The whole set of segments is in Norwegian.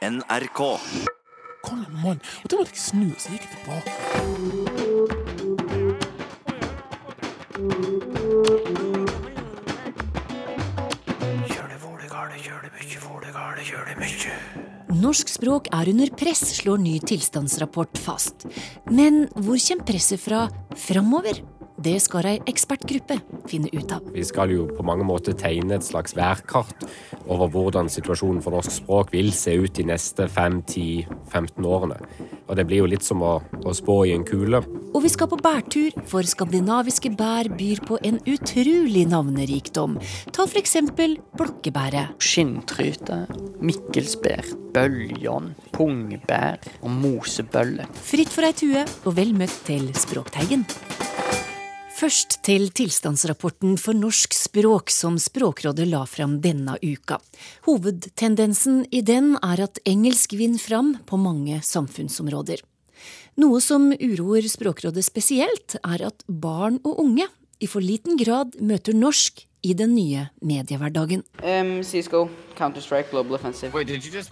NRK. Kom igjen, mann. Og da måtte jeg snu, så gikk jeg tilbake. Norsk språk er under press, slår ny tilstandsrapport fast. Men hvor kommer presset fra framover? Det skal ei ekspertgruppe finne ut av. Vi skal jo på mange måter tegne et slags værkart over hvordan situasjonen for norsk språk vil se ut de neste 5-10-15 årene. Og det blir jo litt som å, å spå i en kule. Og vi skal på bærtur, for skandinaviske bær byr på en utrolig navnerikdom. Ta for eksempel blokkebæret. Skinntryte, mikkelsbær, bøljon, pungbær og mosebølle. Fritt for ei tue, og vel møtt til Språkteigen. Først til tilstandsrapporten for norsk språk som Språkrådet la fram denne uka. Hovedtendensen i den er at engelsk vinner fram på mange samfunnsområder. Noe som uroer Språkrådet spesielt, er at barn og unge i for liten grad møter norsk i den nye mediehverdagen. Um, Cisco, Counter-Strike, Global Offensive.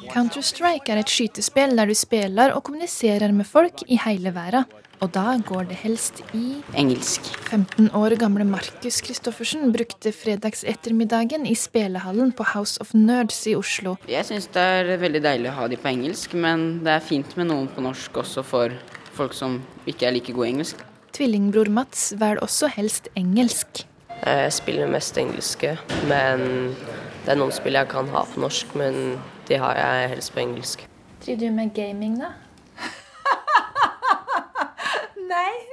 Counter-Strike er et skytespill der du spiller og kommuniserer med folk i hele verden. Og da går det helst i Engelsk. 15 år gamle Markus Kristoffersen brukte fredagsettermiddagen i spelehallen på House of Nerds i Oslo. Jeg syns det er veldig deilig å ha de på engelsk, men det er fint med noen på norsk også for folk som ikke er like gode i engelsk. Tvillingbror Mats velger også helst engelsk. Jeg spiller mest engelske, men det er noen spill jeg kan ha på norsk, men de har jeg helst på engelsk. Driver du med gaming, da?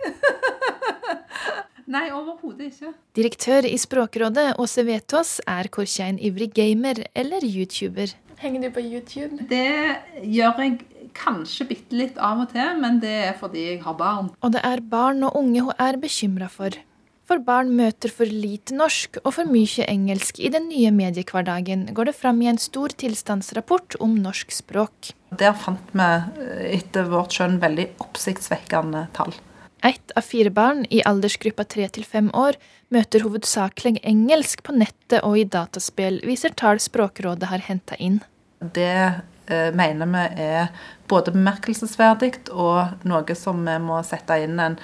Nei. Overhodet ikke. Direktør i Språkrådet, Åse Vetås, er korkje en ivrig gamer eller YouTuber. Henger du på YouTube? Det gjør jeg kanskje bitte litt av og til, men det er fordi jeg har barn. Og det er barn og unge hun er bekymra for. For barn møter for lite norsk og for mye engelsk i den nye mediehverdagen, går det fram i en stor tilstandsrapport om norsk språk. Der fant vi etter vårt skjønn veldig oppsiktsvekkende tall. Ett av fire barn i aldersgruppa tre til fem år møter hovedsakelig engelsk på nettet og i dataspill, viser tall Språkrådet har henta inn. Det eh, mener vi er både bemerkelsesverdig og noe som vi må sette inn en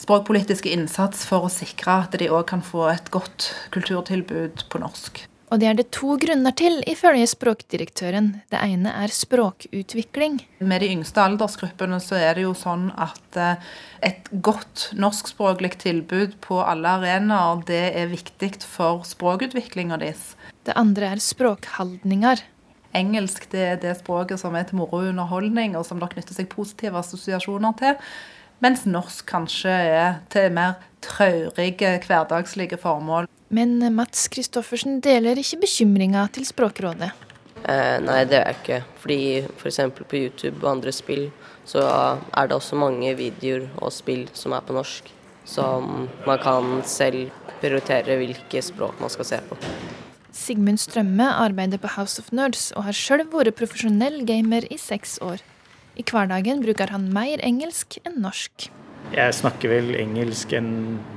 språkpolitisk innsats for å sikre at de òg kan få et godt kulturtilbud på norsk. Og det er det to grunner til, ifølge språkdirektøren. Det ene er språkutvikling. Med de yngste aldersgruppene så er det jo sånn at eh, et godt norskspråklig tilbud på alle arenaer, det er viktig for språkutviklinga deres. Det andre er språkholdninger. Engelsk det er det språket som er til moro og underholdning, og som det knytter seg positive assosiasjoner til. Mens norsk kanskje er til mer traurige, hverdagslige formål. Men Mats Kristoffersen deler ikke bekymringa til Språkrådet. Eh, nei, det gjør jeg ikke. Fordi f.eks. på YouTube og andre spill så er det også mange videoer og spill som er på norsk. Som man kan selv prioritere hvilke språk man skal se på. Sigmund Strømme arbeider på House of Nerds og har sjøl vært profesjonell gamer i seks år. I hverdagen bruker han mer engelsk enn norsk. Jeg snakker vel engelsk en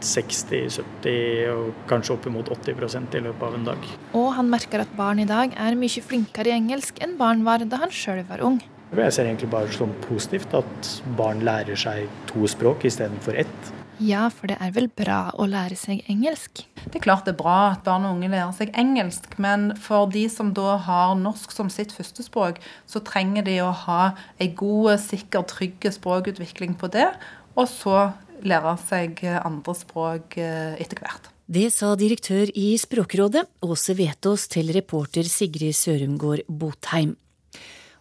60-70 og kanskje oppimot 80% i løpet av en dag. Og han merker at barn i dag er mye flinkere i engelsk enn barn var da han sjøl var ung. Jeg ser egentlig bare som positivt at barn lærer seg to språk istedenfor ett. Ja, for det er vel bra å lære seg engelsk? Det er klart det er bra at barn og unge lærer seg engelsk, men for de som da har norsk som sitt førstespråk, så trenger de å ha ei god, sikker, trygg språkutvikling på det, og så lære seg andre språk etter hvert. Det sa direktør i Språkrådet, Åse Vetås, til reporter Sigrid Sørumgård Botheim.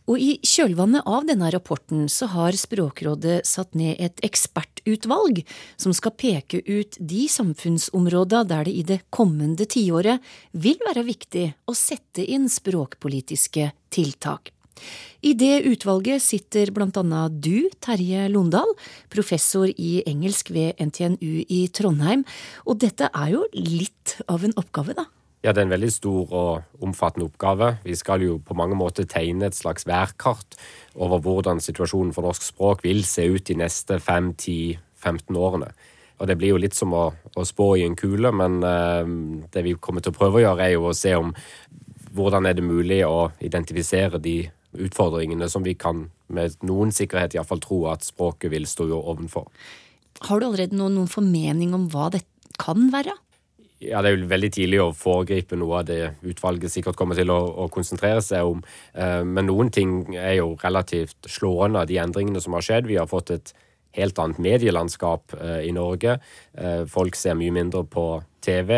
Og i kjølvannet av denne rapporten så har Språkrådet satt ned et ekspertutvalg som skal peke ut de samfunnsområda der det i det kommende tiåret vil være viktig å sette inn språkpolitiske tiltak. I det utvalget sitter annet du, Terje Londal, professor i engelsk ved NTNU i Trondheim, og dette er jo litt av en oppgave, da? Ja, det er en veldig stor og omfattende oppgave. Vi skal jo på mange måter tegne et slags værkart over hvordan situasjonen for norsk språk vil se ut de neste 5-10-15 årene. Og det blir jo litt som å, å spå i en kule, men uh, det vi kommer til å prøve å gjøre, er jo å se om hvordan er det mulig å identifisere de utfordringene som vi kan med noen sikkerhet iallfall tro at språket vil stå ovenfor. Har du allerede noen, noen formening om hva det kan være? Ja, Det er jo veldig tidlig å foregripe noe av det utvalget sikkert kommer til å, å konsentrere seg om. Eh, men noen ting er jo relativt slående av de endringene som har skjedd. Vi har fått et helt annet medielandskap eh, i Norge. Eh, folk ser mye mindre på TV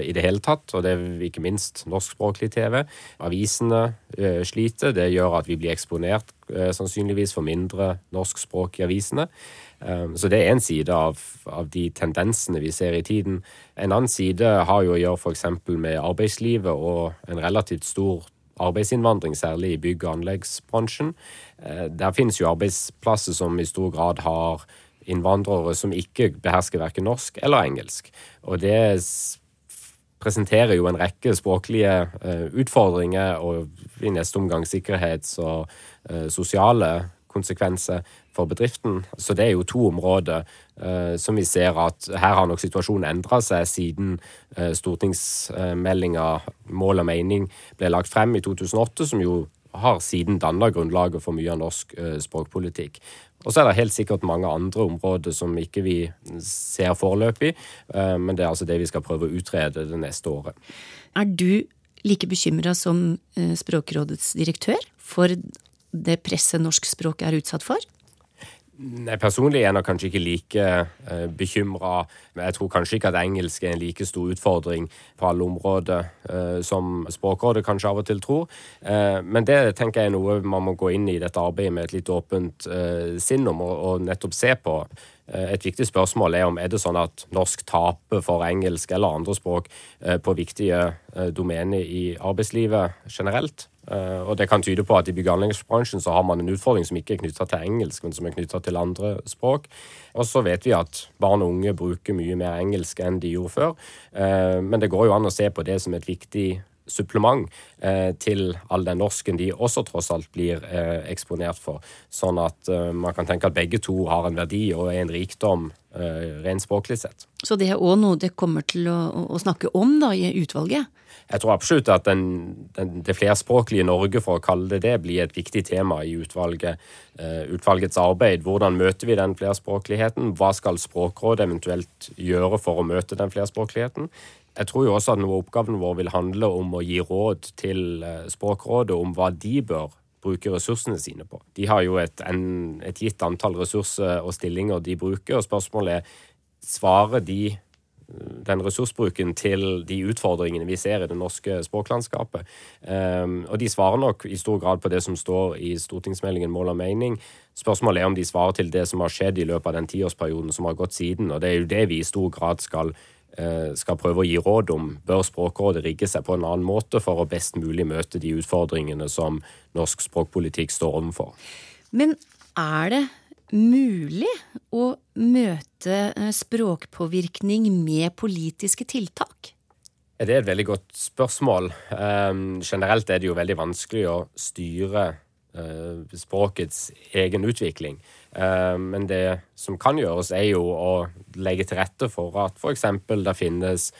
i det hele tatt, og det er ikke minst norskspråklig TV. Avisene sliter. Det gjør at vi blir eksponert sannsynligvis for mindre norskspråk i avisene. Ehm, så det er en side av, av, de tendensene vi ser i tiden. En annen side har jo å gjøre f.eks. med arbeidslivet og en relativt stor arbeidsinnvandring, særlig i bygg- og anleggsbransjen. Eh, der finnes jo arbeidsplasser som i stor grad har innvandrere som ikke behersker verken norsk eller engelsk. Og det presenterer jo en rekke språklige eh, utfordringer og i neste omgang sikkerhets- og eh, sosiale konsekvenser for bedriften. Så det er jo to områder eh, som vi ser at her har nok situasjonen endra seg siden eh, stortingsmeldinga Mål og mening ble lagt frem i 2008, som jo har siden danna grunnlaget for mye av norsk eh, språkpolitikk. Og så er det helt sikkert mange andre områder som ikke vi ser foreløpig, men det er altså det vi skal prøve å utrede det neste året. Er du like bekymra som Språkrådets direktør for det presset norsk språk er utsatt for? Nei, Personlig er jeg kanskje ikke like eh, bekymra. Jeg tror kanskje ikke at engelsk er en like stor utfordring på alle områder eh, som Språkrådet kanskje av og til tror. Eh, men det tenker jeg er noe man må gå inn i dette arbeidet med et litt åpent eh, sinn om og, og, nettopp se på. Et viktig spørsmål er om er det sånn at norsk taper for engelsk eller andre språk på viktige domener i arbeidslivet generelt. Uh, og det kan tyde på at i bygg- og anleggsbransjen så har man en utfordring som ikke er knytta til engelsk, men som er knytta til andre språk. Og så vet vi at barn og unge bruker mye mer engelsk enn de gjorde før. Uh, men det går jo an å se på det som et viktig supplement eh, til all den norsken de også tross alt blir eh, eksponert for. Sånn at eh, man kan tenke at begge to har en verdi og er en rikdom rent språklig sett. Så det er òg noe det kommer til å, å, snakke om da i utvalget? Jeg tror absolutt at den, den, det flerspråklige Norge, for å kalle det det, blir et viktig tema i utvalget, uh, utvalgets arbeid. Hvordan møter vi den flerspråkligheten? Hva skal Språkrådet eventuelt gjøre for å møte den flerspråkligheten? Jeg tror jo også at noe av oppgaven vår vil handle om å gi råd til uh, Språkrådet om hva de bør bruke ressursene sine på. De har jo et, en, et gitt antall ressurser og stillinger de bruker, og spørsmålet er svarer de den ressursbruken til de utfordringene vi ser i det norske språklandskapet. Um, og de svarer nok i stor grad på det som står i stortingsmeldingen Mål og mening. Spørsmålet er om de svarer til det som har skjedd i løpet av den tiårsperioden som har gått siden. Og det er jo det vi i stor grad skal, uh, skal prøve å gi råd om. Bør Språkrådet rigge seg på en annen måte for å best mulig møte de utfordringene som norsk språkpolitikk står overfor? Men er det mulig å møte eh, språkpåvirkning med politiske tiltak? Det er et veldig godt spørsmål. Um, generelt er det jo veldig vanskelig å styre uh, språkets egen utvikling. Uh, men det som kan gjøres, er jo å legge til rette for at f.eks. det finnes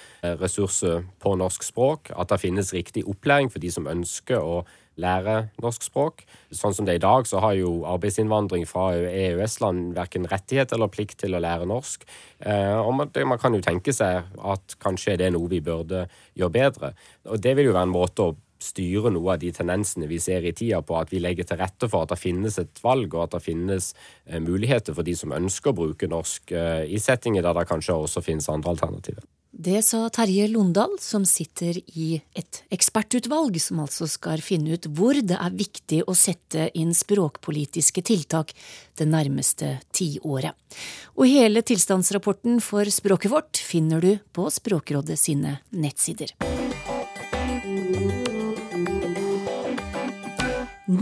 ressurser på norsk språk, at det finnes riktig opplæring for de som ønsker å lære norsk språk. Sånn som det er i dag, så har jo arbeidsinnvandring fra EØS-land verken rettighet eller plikt til å lære norsk. Eh, og man, kan jo tenke seg at kanskje det er noe vi burde gjøre bedre. Og det vil jo være en måte å styre noe av de tendensene vi ser i tida på, at vi legger til rette for at det finnes et valg, og at det finnes eh, muligheter for de som ønsker å bruke norsk eh, i settinger der det kanskje også finnes andre alternativer. Det sa Terje Londal, som sitter i et ekspertutvalg som altså skal finne ut hvor det er viktig å sette inn språkpolitiske tiltak det nærmeste tiåret. Og hele tilstandsrapporten for språket vårt finner du på Språkrådet sine nettsider.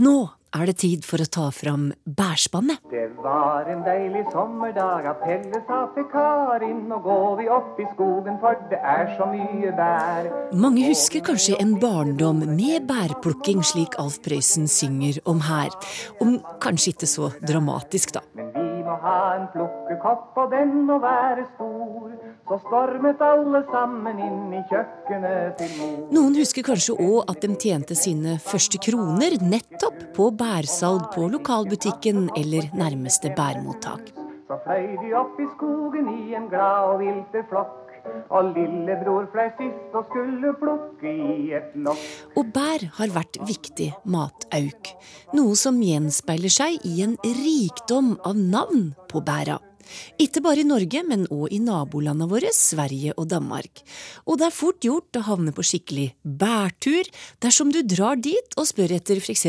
Nå er det tid for å ta fram bærspannet. Det var en deilig sommerdag at Pelle sa til Karin Nå går vi opp i skogen, for det er så mye bær. Mange husker kanskje en barndom med bærplukking, slik Alf Prøysen synger om her. Om kanskje ikke så dramatisk, da. Men vi må ha en plukke kappa den å være stor, så stormet alle sammen inn i kjøkkenet til mor. Noen husker kanskje òg at de tjente sine første kroner nettopp på bærsalg på lokalbutikken eller nærmeste bærmottak. Så fløy de opp i skogen i en glad og vilte flokk. Og lillebror fløy sist og skulle plukke i et lokk. Og bær har vært viktig matauk, noe som gjenspeiler seg i en rikdom av navn på bæra. Ikke bare i Norge, men òg i nabolandene våre, Sverige og Danmark. Og det er fort gjort å havne på skikkelig bærtur dersom du drar dit og spør etter f.eks.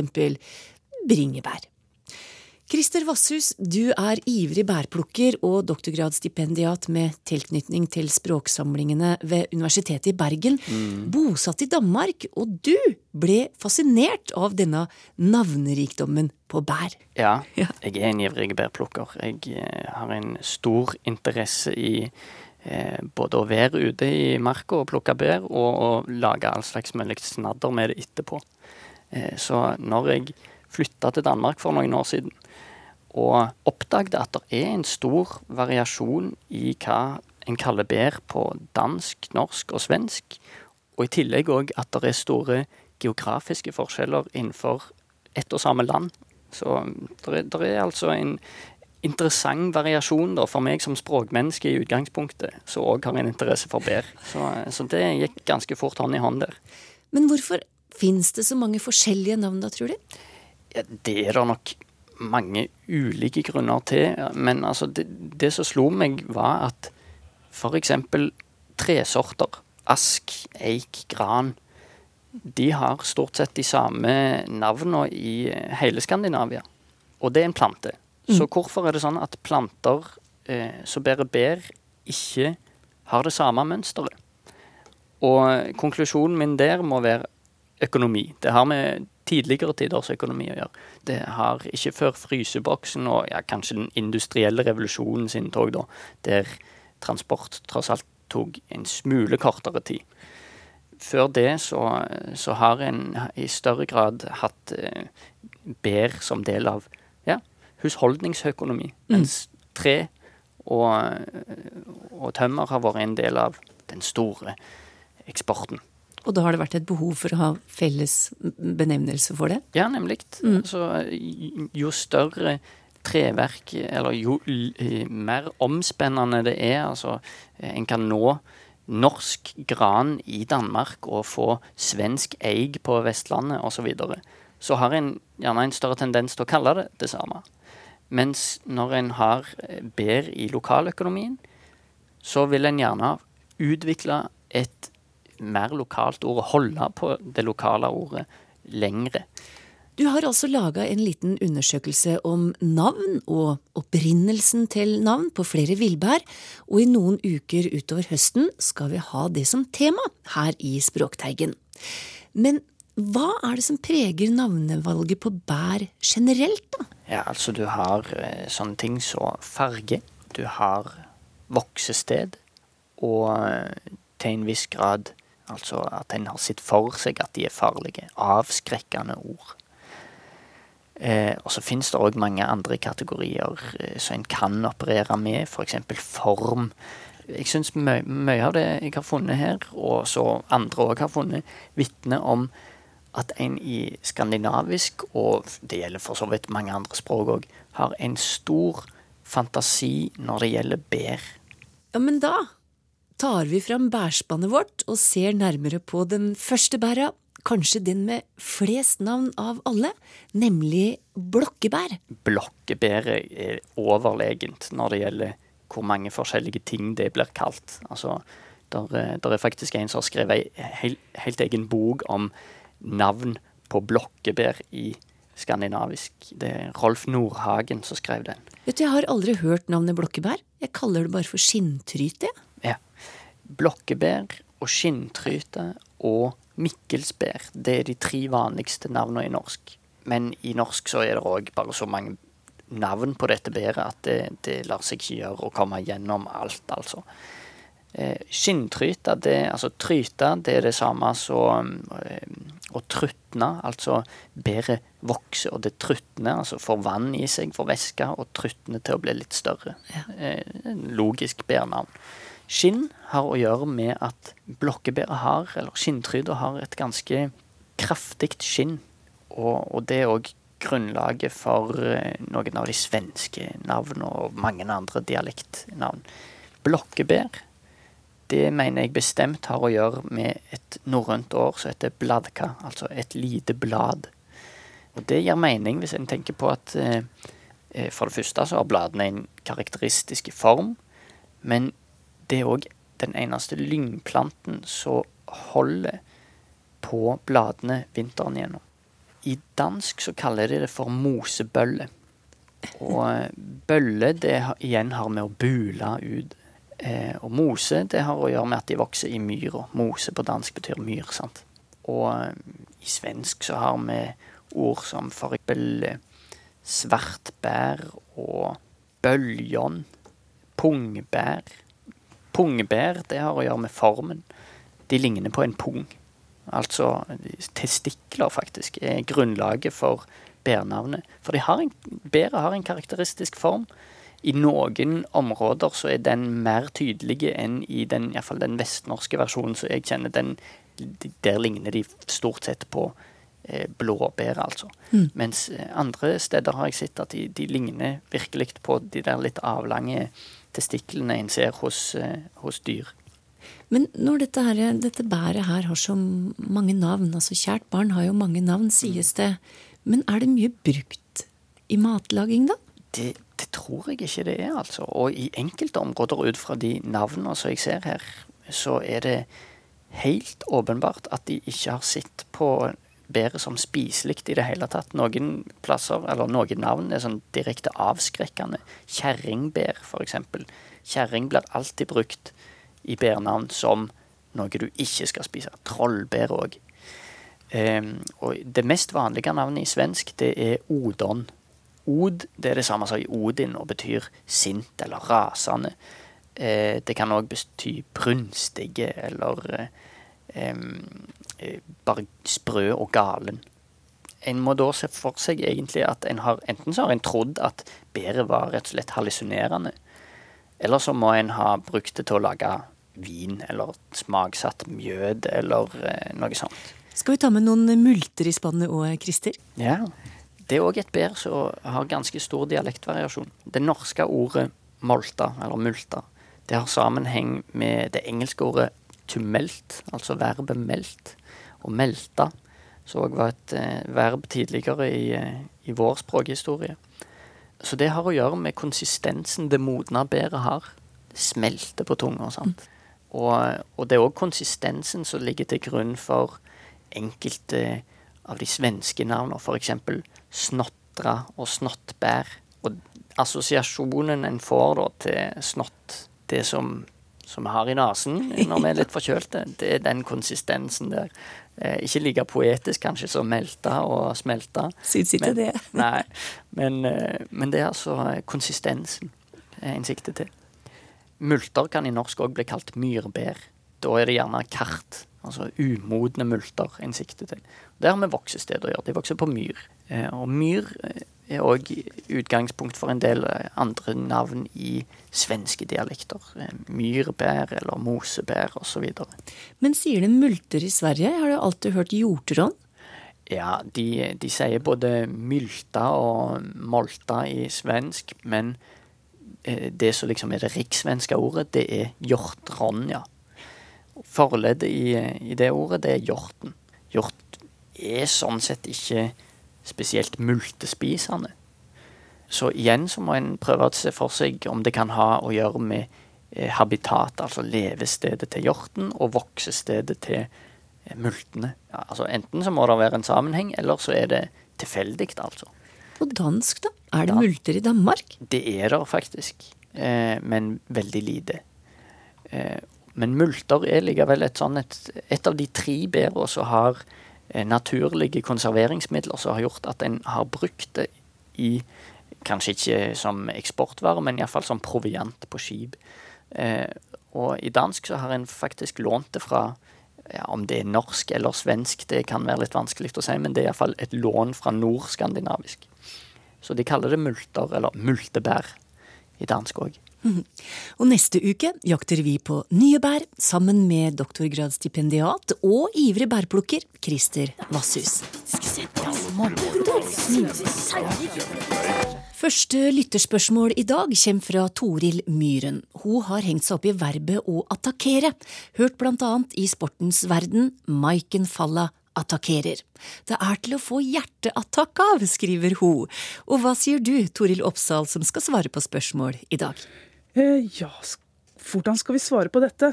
bringebær. Christer Vasshus, du er ivrig bærplukker og doktorgradsstipendiat med tilknytning til språksamlingene ved Universitetet i Bergen. Bosatt i Danmark, og du ble fascinert av denne navnerikdommen på bær. Ja, jeg er en ivrig bærplukker. Jeg eh, har en stor interesse i eh, både å være ute i marka og plukke bær, og å lage all slags mulig snadder med det etterpå. Eh, så når jeg flytta til Danmark for noen år siden, og oppdaget at det er en stor variasjon i hva en kaller bær på dansk, norsk og svensk, og i tillegg òg at det er store geografiske forskjeller innenfor ett og samme land. Så det er, er altså en interessant variasjon da, for meg som språkmenneske i utgangspunktet, som òg har en interesse for bær. Så, så det gikk ganske fort hånd i hånd der. Men hvorfor fins det så mange forskjellige navn da, tror du? Ja, det er det nok mange ulike grunner til, men altså det, det som slo meg, var at eksempel tresorter, ask, eik, gran, de har stort sett de samme navnene i hele Skandinavia. Og det er en plante. Så hvorfor er det sånn at planter eh, som bærer bær, ikke har det samme mønsteret? Og konklusjonen min der må være økonomi. Det har med tidligere tiders økonomi å gjøre. Det har ikke før fryseboksen og ja, kanskje den industrielle revolusjonen sin tog, da, der transport tross alt tok en smule kortere tid. Før det så, så har en i større grad hatt eh, bær som del av ja, husholdningsøkonomi, mens tre og, og tømmer har vært en del av den store eksporten. Og da har det vært et behov for å ha felles benevnelse for det? Ja, nemlig. Altså, jo større treverk, eller jo mer omspennende det er, altså en kan nå norsk gran i Danmark og få svensk eig på Vestlandet osv., så, videre, så har en gjerne en større tendens til å kalle det det samme. Mens når en har eh, bær i lokaløkonomien, så vil en gjerne utvikle et mer lokalt ord, holde på det lokale ordet lengre. Du har altså laga en liten undersøkelse om navn og opprinnelsen til navn på flere villbær, og i noen uker utover høsten skal vi ha det som tema her i Språkteigen. Men hva er det som preger navnevalget på bær generelt, da? Ja, altså du har eh, sånne ting som farge, du har voksested, og eh, til en viss grad altså at en har sett for seg at de er farlige. Avskrekkende ord. Eh, og så finnes det òg mange andre kategorier eh, som en kan operere med, f.eks. For form. Jeg syns mye, av det jeg har funnet her, og så andre òg har funnet, vitner om at en i skandinavisk, og det gjelder for så vidt mange andre språk òg, har en stor fantasi når det gjelder bær. Ja, men da tar vi fram bærspannet vårt og ser nærmere på den første bæra, kanskje den med flest navn av alle, nemlig blokkebær. blokkebæret er overlegent når det gjelder hvor mange forskjellige ting det blir kalt. Altså, der, er- der er faktisk en som har skrevet en hel, helt egen bok om navn på blokkebær i skandinavisk. Det er Rolf Nordhagen som skrev den. Vet du, Jeg har aldri hørt navnet blokkebær. Jeg kaller det bare for skinntryte. jeg. Ja. Blokkebær og skinntryte og mikkelsbær, det er de tre vanligste navnene i norsk. Men i norsk så er det òg bare så mange navn på dette bæret at det, det lar seg ikke gjøre å komme gjennom alt, altså. Eh, Skinntryte, det, altså tryte, det er det samme som eh, å trutne, altså bæret vokser, og det trutner, altså får vann i seg, får væske, og trutner til å bli litt større. Eh, logisk bærnavn. Skinn har å gjøre med at blokkebæret har, eller skinntryta har, et ganske kraftig skinn. Og, og det er òg grunnlaget for eh, noen av de svenske navnene og mange andre dialektnavn. Blokkebær, det mener jeg bestemt har å gjøre med et norrønt år som heter bladka, altså et lite blad. Og det gir mening hvis en tenker på at eh, eh, for det første så har bladene en karakteristisk form, men det er òg den eneste lyngplanten som holder på bladene vinteren gjennom. I dansk så kaller de det for mosebølle. Og eh, bølle det igjen har med å bule ut. Eh, og mose det har å gjøre med at de vokser i myra. Mose på dansk betyr myr. sant? Og eh, i svensk så har vi ord som for eksempel eh, svartbær og bøljon. Pungbær. Pungbær det har å gjøre med formen. De ligner på en pung altså testikler, faktisk, er grunnlaget for bærnavnet. For bæret har en karakteristisk form. I noen områder så er den mer tydelig enn i den, i fall den vestnorske versjonen som jeg kjenner. Den, der ligner de stort sett på eh, blåbær, altså. Mm. Mens eh, andre steder har jeg sett at de, de, ligner virkelig på de der litt avlange testiklene en ser hos, eh, hos dyr. Men når dette, her, dette bæret her har så mange navn, altså kjært barn har jo mange navn, sies det, men er det mye brukt i matlaging, da? Det, det tror jeg ikke det er, altså. Og i enkelte områder ut fra de navnene som jeg ser her, så er det helt åpenbart at de ikke har sett på bæret som spiselig i det hele tatt. Noen plasser, eller noen navn er sånn direkte avskrekkende. Kjerringbær, eksempel. Kjerring blir alltid brukt i bærnavn som noe du ikke skal spise. Trollbær òg. Um, og det mest vanlige navnet i svensk, det er odon. Od det er det samme som i Odin og betyr sint eller rasende. Uh, det kan òg bety brunstige eller um, bare sprø og galen. En må da se for seg egentlig at en har Enten så har en trodd at bæret var rett og slett hallusinerende. Eller så må en ha brukt det til å lage vin eller smaksatt mjød eller eh, noe sånt. Skal vi ta med noen multer i spannet òg, Christer? Ja. Det er òg et bær som har ganske stor dialektvariasjon. Det norske ordet molta, eller multa, det har sammenheng med det engelske ordet to melt, altså verbet melt. Og melte, som òg var et eh, verb tidligere i, eh, i vår språkhistorie. Så det har å gjøre med konsistensen det modna bæret har. Det smelter på tunga. sant? Og, og det er òg konsistensen som ligger til grunn for enkelte av de svenske navnene, f.eks. Snottra og Snottbær. Og assosiasjonen en får da til snott, det som, som vi har i nesen når vi er litt forkjølte, det er den konsistensen der. Eh, ikke like poetisk kanskje som melta og smelta. Syns ikke det. nei, men, eh, men det er altså konsistensen en sikter til. Multer kan i norsk òg bli kalt myrbær. Da er det gjerne kart, altså umodne multer en sikter til. Det har med voksested å gjøre. De vokser på myr. Eh, og myr eh, er òg utgangspunkt for en del eh, andre navn i svenske dialekter. Myrbær eller mosebær osv. Men sier de multer i Sverige? Har jo alltid hørt hjortron. Ja, de, de sier både mylta og molta i svensk, men Eh, det som liksom er det rikssvenske ordet, det er hjortron, ja. Forleddet i, i, det ordet, det er hjorten. Hjort er sånn sett ikke spesielt multespisende. Så igjen så må en prøve å se for seg om det kan ha å gjøre med eh, habitat, altså levestedet til hjorten, og voksestedet til eh, multene. Ja, altså Enten så må det være en sammenheng, eller så er det tilfeldig, altså. På dansk, da? Er det ja. multer i Danmark? Det er det faktisk, eh, men veldig lite. Eh, men multer er likevel et, sånn et, et av de tre bæra som har naturlige konserveringsmidler som har gjort at en har brukt det i Kanskje ikke som eksportvare, men iallfall som proviant på skip. Eh, Og i dansk så har en faktisk lånt det fra ja, Om det er norsk eller svensk, det kan være litt vanskelig å si, men det er iallfall et lån fra nordskandinavisk. Så de kaller det multer, eller multebær, i dansk òg. Og neste uke jakter vi på nye bær sammen med doktorgradsstipendiat og ivrig bærplukker Christer Vasshus. Første lytterspørsmål i dag kommer fra Toril Myhren. Hun har hengt seg opp i verbet å attakkere, hørt annet i sportens verden Maiken Falla attakkerer. Det er til å få hjerteattakk av, skriver hun. Og hva sier du, Toril Oppsal, som skal svare på spørsmål i dag? Eh, ja, hvordan skal vi svare på dette?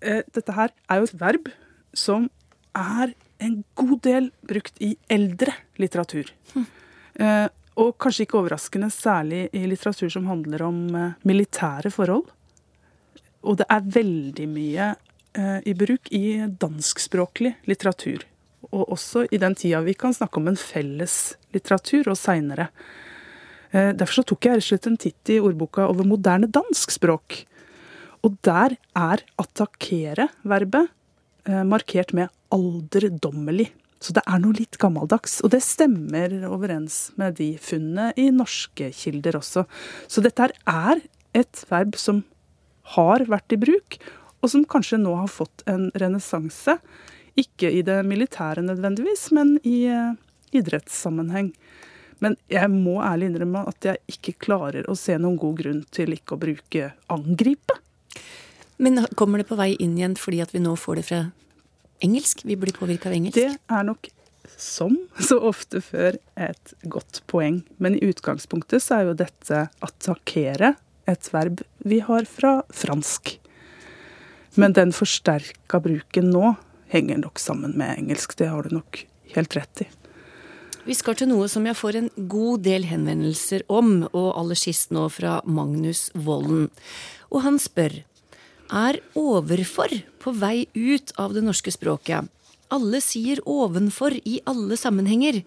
Eh, dette her er jo et verb som er en god del brukt i eldre litteratur. Hm. Eh, og kanskje ikke overraskende særlig i litteratur som handler om militære forhold. Og det er veldig mye i bruk i danskspråklig litteratur. Og også i den tida vi kan snakke om en felles litteratur, og seinere. Eh, derfor så tok jeg rett og slett en titt i ordboka over moderne dansk språk. Og der er attakkere-verbet eh, markert med alderdommelig. Så det er noe litt gammeldags. Og det stemmer overens med de funnene i norske kilder også. Så dette er et verb som har vært i bruk, og som kanskje nå har fått en renessanse. Ikke i det militære nødvendigvis, men i uh, idrettssammenheng. Men jeg må ærlig innrømme at jeg ikke klarer å se noen god grunn til ikke å bruke angripe. Men kommer det på vei inn igjen fordi at vi nå får det fra engelsk? Vi blir påvirka av engelsk? Det er nok som så ofte før et godt poeng. Men i utgangspunktet så er jo dette attakkere et verb vi har fra fransk. Men den forsterka bruken nå henger nok sammen med engelsk. Det har du nok helt rett i. Vi skal til noe som jeg får en god del henvendelser om, og aller sist nå fra Magnus Volden. Og han spør er overfor på vei ut av det norske språket. Alle sier ovenfor i alle sammenhenger.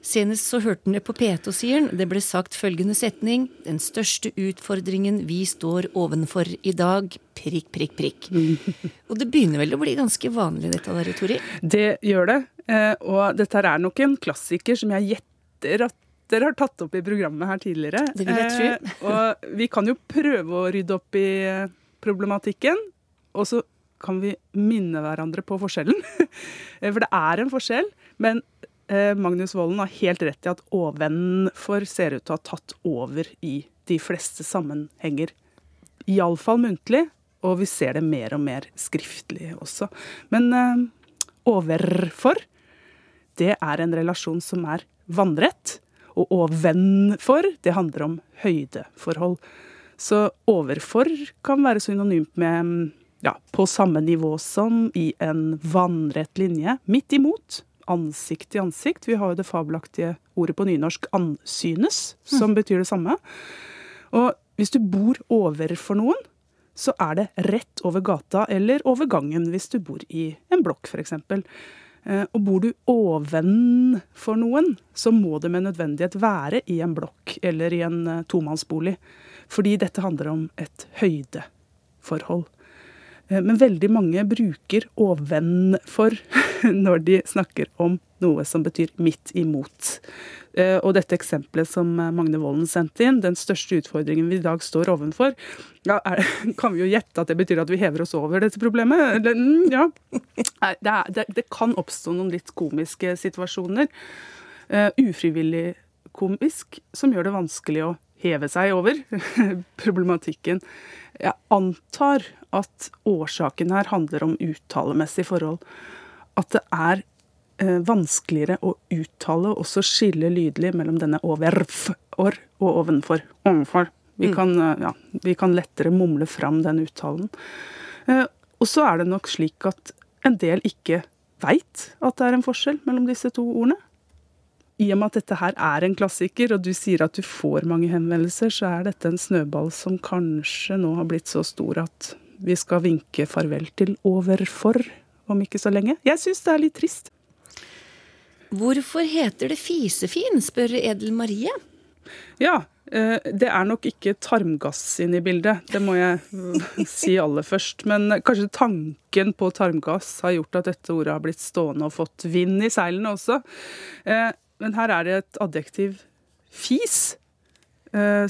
Senest så hørte han det på P2, sier han. Det ble sagt følgende setning. Den største utfordringen vi står ovenfor i dag. Prikk, prikk, prikk. Og det begynner vel å bli ganske vanlig, dette der, Tori? Det gjør det. Eh, og dette er nok en klassiker som jeg gjetter at dere har tatt opp i programmet her tidligere. Det vil jeg tro. Eh, og vi kan jo prøve å rydde opp i problematikken. Og så kan vi minne hverandre på forskjellen. For det er en forskjell. Men eh, Magnus Volden har helt rett i at ovenfor ser ut til å ha tatt over i de fleste sammenhenger. Iallfall muntlig, og vi ser det mer og mer skriftlig også. Men eh, overfor, det er en relasjon som er vannrett. Og ovenfor, det handler om høydeforhold. Så overfor kan være synonymt med ja, på samme nivå som i en vannrett linje. Midt imot. Ansikt til ansikt. Vi har jo det fabelaktige ordet på nynorsk 'ansynes', som mm. betyr det samme. Og hvis du bor overfor noen, så er det rett over gata eller over gangen hvis du bor i en blokk, f.eks. Eh, og bor du ovenfor noen, så må det med nødvendighet være i en blokk eller i en eh, tomannsbolig. Fordi dette handler om et høydeforhold. Eh, men veldig mange bruker ovenfor når de snakker om noe som betyr midt imot. Eh, og dette eksempelet som Magne Volden sendte inn, den største utfordringen vi i dag står ovenfor, ja, er, kan vi jo gjette at det betyr at vi hever oss over dette problemet? Mm, ja. Det, er, det, det kan oppstå noen litt komiske situasjoner. Ufrivillig komisk, som gjør det vanskelig å heve seg over problematikken. Jeg antar at årsaken her handler om uttalemessig forhold. At det er eh, vanskeligere å uttale og også skille lydlig mellom denne overf-or og ovenfor. Ovenfor. Vi, mm. kan, eh, ja, vi kan lettere mumle fram den uttalen. Eh, og så er det nok slik at en del ikke veit at det er en forskjell mellom disse to ordene i og med at dette her er en klassiker, og du sier at du får mange henvendelser, så er dette en snøball som kanskje nå har blitt så stor at vi skal vinke farvel til overfor om ikke så lenge. Jeg syns det er litt trist. Hvorfor heter det fisefin, spør Edel Marie. Ja, eh, det er nok ikke tarmgass inne i bildet, det må jeg eh, si aller først. Men kanskje tanken på tarmgass har gjort at dette ordet har blitt stående og fått vind i seilene også. Eh, men her er det et adjektiv fis,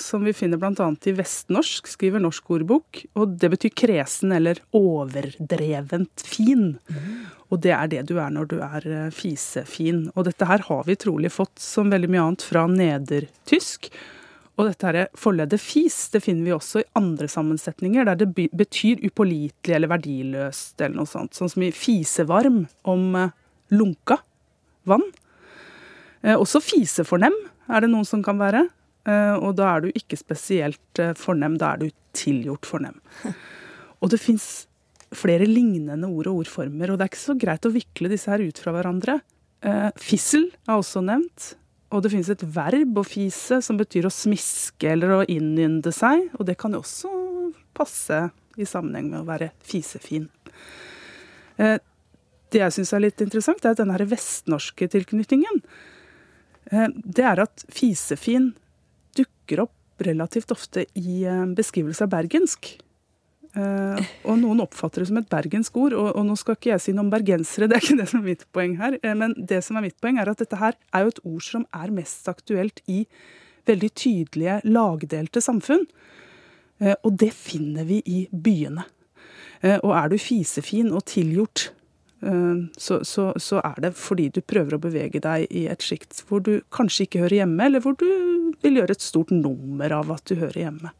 som vi finner bl.a. i vestnorsk, skriver Norsk ordbok. Og det betyr kresen eller overdrevent fin. Og det er det du er når du er fisefin. Og dette her har vi trolig fått, som veldig mye annet, fra nedertysk. Og dette her forleddet fis det finner vi også i andre sammensetninger, der det betyr upålitelig eller verdiløst, eller noe sånt. Sånn som i fisevarm om lunka vann. Også fisefornem er det noen som kan være. Og da er du ikke spesielt fornem, da er du tilgjort fornem. Og det fins flere lignende ord og ordformer, og det er ikke så greit å vikle disse her ut fra hverandre. Fissel er også nevnt. Og det finnes et verb å fise som betyr å smiske eller å innynde seg. Og det kan jo også passe i sammenheng med å være fisefin. Det jeg syns er litt interessant, er at denne vestnorske tilknytningen. Det er at fisefin dukker opp relativt ofte i beskrivelse av bergensk. Uh, og noen oppfatter det som et bergensk ord. Og, og, nå skal ikke jeg si noe om bergensere, det er ikke det som er mitt poeng her. Men det som er mitt poeng er at dette her er jo et ord som er mest aktuelt i veldig tydelige lagdelte samfunn. Og det finner vi i byene. og er du fisefin og tilgjort, så, så, så, er det fordi du prøver å bevege deg i et sjikt hvor du kanskje ikke hører hjemme, eller hvor du vil gjøre et stort nummer av at du hører hjemme.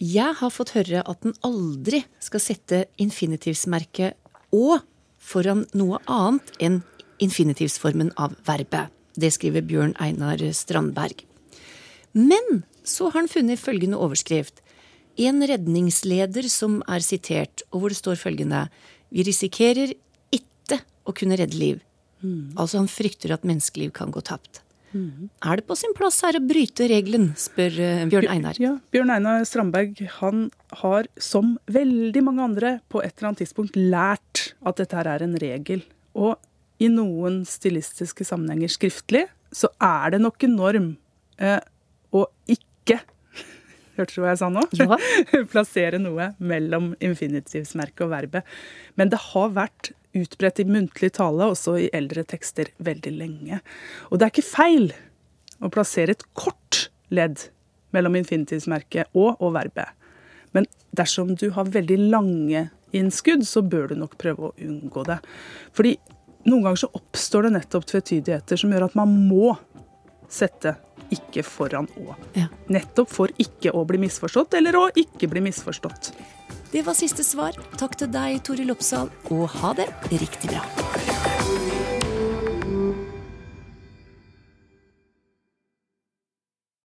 Jeg har fått høre at den aldri skal sette infinitivsmerket å foran noe annet enn infinitivsformen av verbet. Det skriver Bjørn Einar Strandberg. Men så har han funnet følgende overskrift. En redningsleder som er sitert, og hvor det står følgende Vi risikerer ikke å kunne redde liv. Mm. Altså han frykter at menneskeliv kan gå tapt. Mm. Er det på sin plass her å bryte regelen, spør Bjørn Einar. Ja, Bjørn Einar Strandberg han har, som veldig mange andre, på et eller annet tidspunkt lært at dette her er en regel. Og i noen stilistiske sammenhenger skriftlig, så er det nok en norm eh, å ikke Hørte du hva jeg sa nå? Ja. Plassere noe mellom infinitivsmerket og verbet. Men det har vært utbredt i muntlig tale, også i eldre tekster, veldig lenge. Og det er ikke feil å plassere et kort ledd mellom infinitivsmerket og, og verbet. Men dersom du har veldig lange innskudd, så bør du nok prøve å unngå det. Fordi noen ganger så oppstår det nettopp tvetydigheter som gjør at man må sette ikke foran å. Ja. Nettopp for ikke å bli misforstått, eller å ikke bli misforstått. Det var siste svar. Takk til deg, Toril Oppsal, og ha det riktig bra.